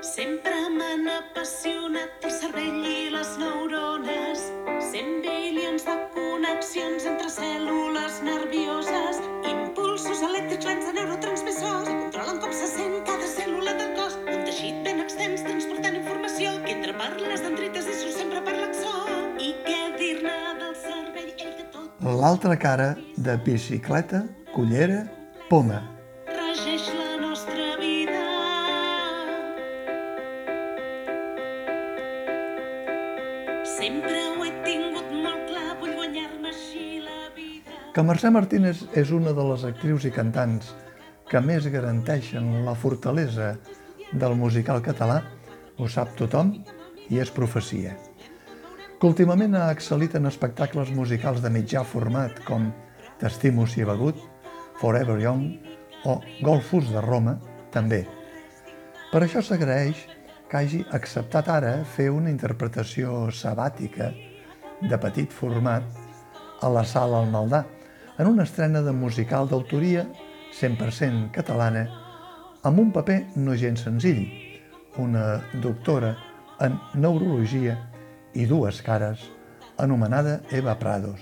Sempre m'han apassionat el cervell i les neurones. Cent bilions de connexions entre cèl·lules nervioses. Impulsos elèctrics lents de neurotransmissors que controlen com se sent cada cèl·lula del cos. Un teixit ben extens transportant informació que entra per les dendrites i surt sempre per l'axó. I què dir-ne del cervell, ell tot L'altra cara de bicicleta, cullera, poma. Tingut clar, guanyar-me així la vida. Que Mercè Martínez és una de les actrius i cantants que més garanteixen la fortalesa del musical català ho sap tothom i és profecia. Que últimament ha excel·lit en espectacles musicals de mitjà format com T'estimo si he begut, Forever Young o Golfus de Roma, també. Per això s'agraeix que hagi acceptat ara fer una interpretació sabàtica de petit format a la sala al Maldà, en una estrena de musical d'autoria 100% catalana, amb un paper no gens senzill, una doctora en neurologia i dues cares, anomenada Eva Prados,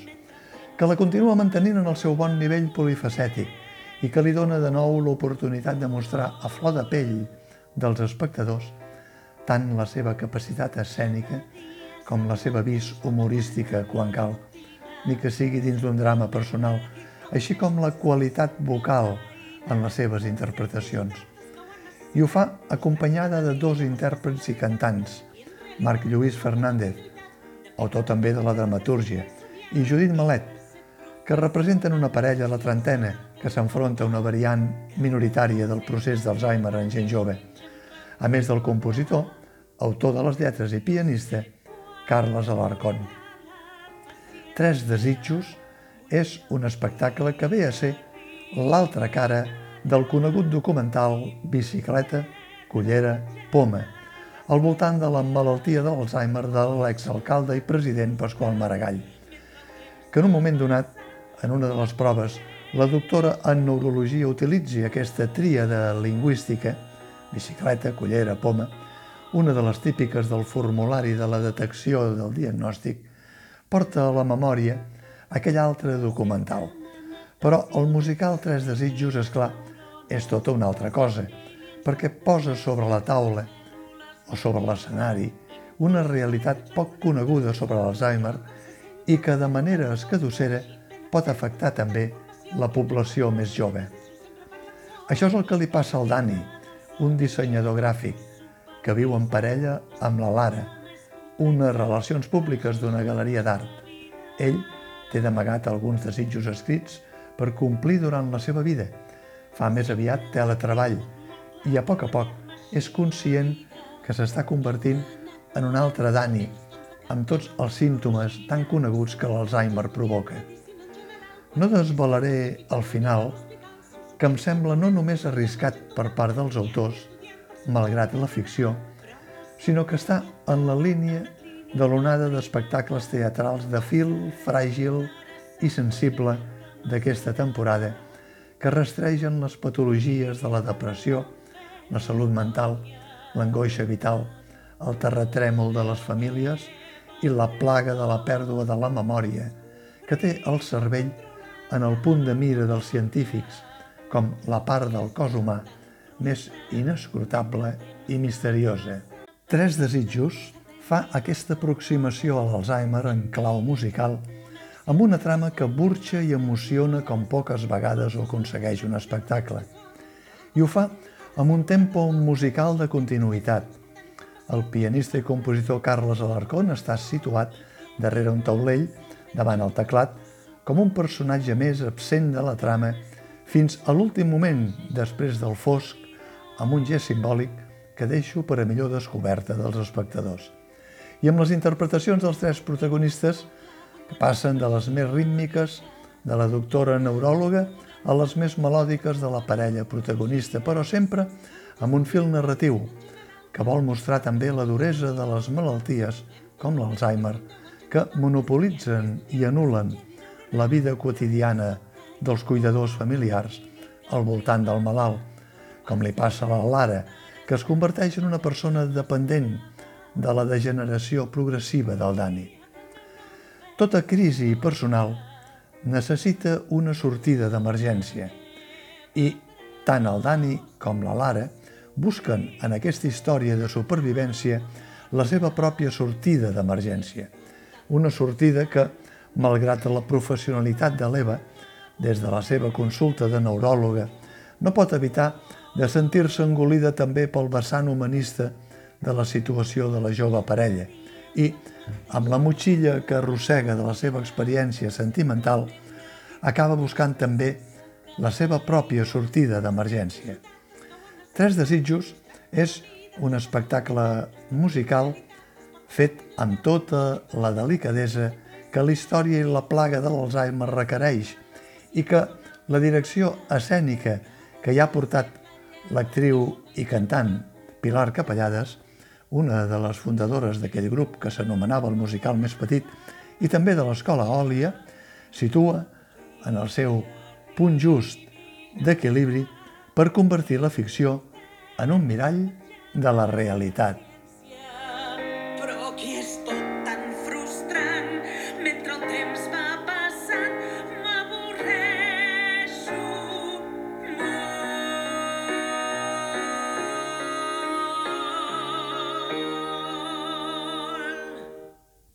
que la continua mantenint en el seu bon nivell polifacètic i que li dona de nou l'oportunitat de mostrar a flor de pell dels espectadors tant la seva capacitat escènica com la seva vis humorística quan cal, ni que sigui dins d'un drama personal, així com la qualitat vocal en les seves interpretacions. I ho fa acompanyada de dos intèrprets i cantants, Marc Lluís Fernández, autor també de la dramatúrgia, i Judit Malet, que representen una parella a la trentena que s'enfronta a una variant minoritària del procés d'Alzheimer en gent jove, a més del compositor, autor de les lletres i pianista, Carles Alarcón. Tres desitjos és un espectacle que ve a ser l'altra cara del conegut documental Bicicleta, Cullera, Poma, al voltant de la malaltia de l'Alzheimer de l'exalcalde i president Pasqual Maragall, que en un moment donat, en una de les proves, la doctora en neurologia utilitzi aquesta tríada lingüística, bicicleta, cullera, poma, una de les típiques del formulari de la detecció del diagnòstic, porta a la memòria aquell altre documental. Però el musical Tres desitjos, és clar, és tota una altra cosa, perquè posa sobre la taula o sobre l'escenari una realitat poc coneguda sobre l'Alzheimer i que de manera escadossera pot afectar també la població més jove. Això és el que li passa al Dani, un dissenyador gràfic, que viu en parella amb la Lara, unes relacions públiques d'una galeria d'art. Ell té d'amagat alguns desitjos escrits per complir durant la seva vida. Fa més aviat teletreball i a poc a poc és conscient que s'està convertint en un altre Dani, amb tots els símptomes tan coneguts que l'Alzheimer provoca. No desvalaré al final que em sembla no només arriscat per part dels autors, malgrat la ficció, sinó que està en la línia de l'onada d'espectacles teatrals de fil fràgil i sensible d'aquesta temporada que rastregen les patologies de la depressió, la salut mental, l'angoixa vital, el terratrèmol de les famílies i la plaga de la pèrdua de la memòria que té el cervell en el punt de mira dels científics com la part del cos humà més inescrutable i misteriosa. Tres desitjos fa aquesta aproximació a l'Alzheimer en clau musical amb una trama que burxa i emociona com poques vegades ho aconsegueix un espectacle. I ho fa amb un tempo musical de continuïtat. El pianista i compositor Carles Alarcón està situat darrere un taulell, davant el teclat, com un personatge més absent de la trama fins a l'últim moment després del fosc amb un gest simbòlic que deixo per a millor descoberta dels espectadors. I amb les interpretacions dels tres protagonistes que passen de les més rítmiques de la doctora neuròloga a les més melòdiques de la parella protagonista, però sempre amb un fil narratiu que vol mostrar també la duresa de les malalties, com l'Alzheimer, que monopolitzen i anulen la vida quotidiana dels cuidadors familiars al voltant del malalt, com li passa a la Lara, que es converteix en una persona dependent de la degeneració progressiva del Dani. Tota crisi personal necessita una sortida d'emergència i tant el Dani com la Lara busquen en aquesta història de supervivència la seva pròpia sortida d'emergència. Una sortida que, malgrat la professionalitat de l'Eva, des de la seva consulta de neuròloga, no pot evitar de sentir-se engolida també pel vessant humanista de la situació de la jove parella i, amb la motxilla que arrossega de la seva experiència sentimental, acaba buscant també la seva pròpia sortida d'emergència. Tres desitjos és un espectacle musical fet amb tota la delicadesa que la història i la plaga de l'Alzheimer requereix i que la direcció escènica que hi ha portat l'actriu i cantant Pilar Capellades, una de les fundadores d'aquell grup que s'anomenava el musical més petit i també de l'escola Òlia, situa en el seu punt just d'equilibri per convertir la ficció en un mirall de la realitat.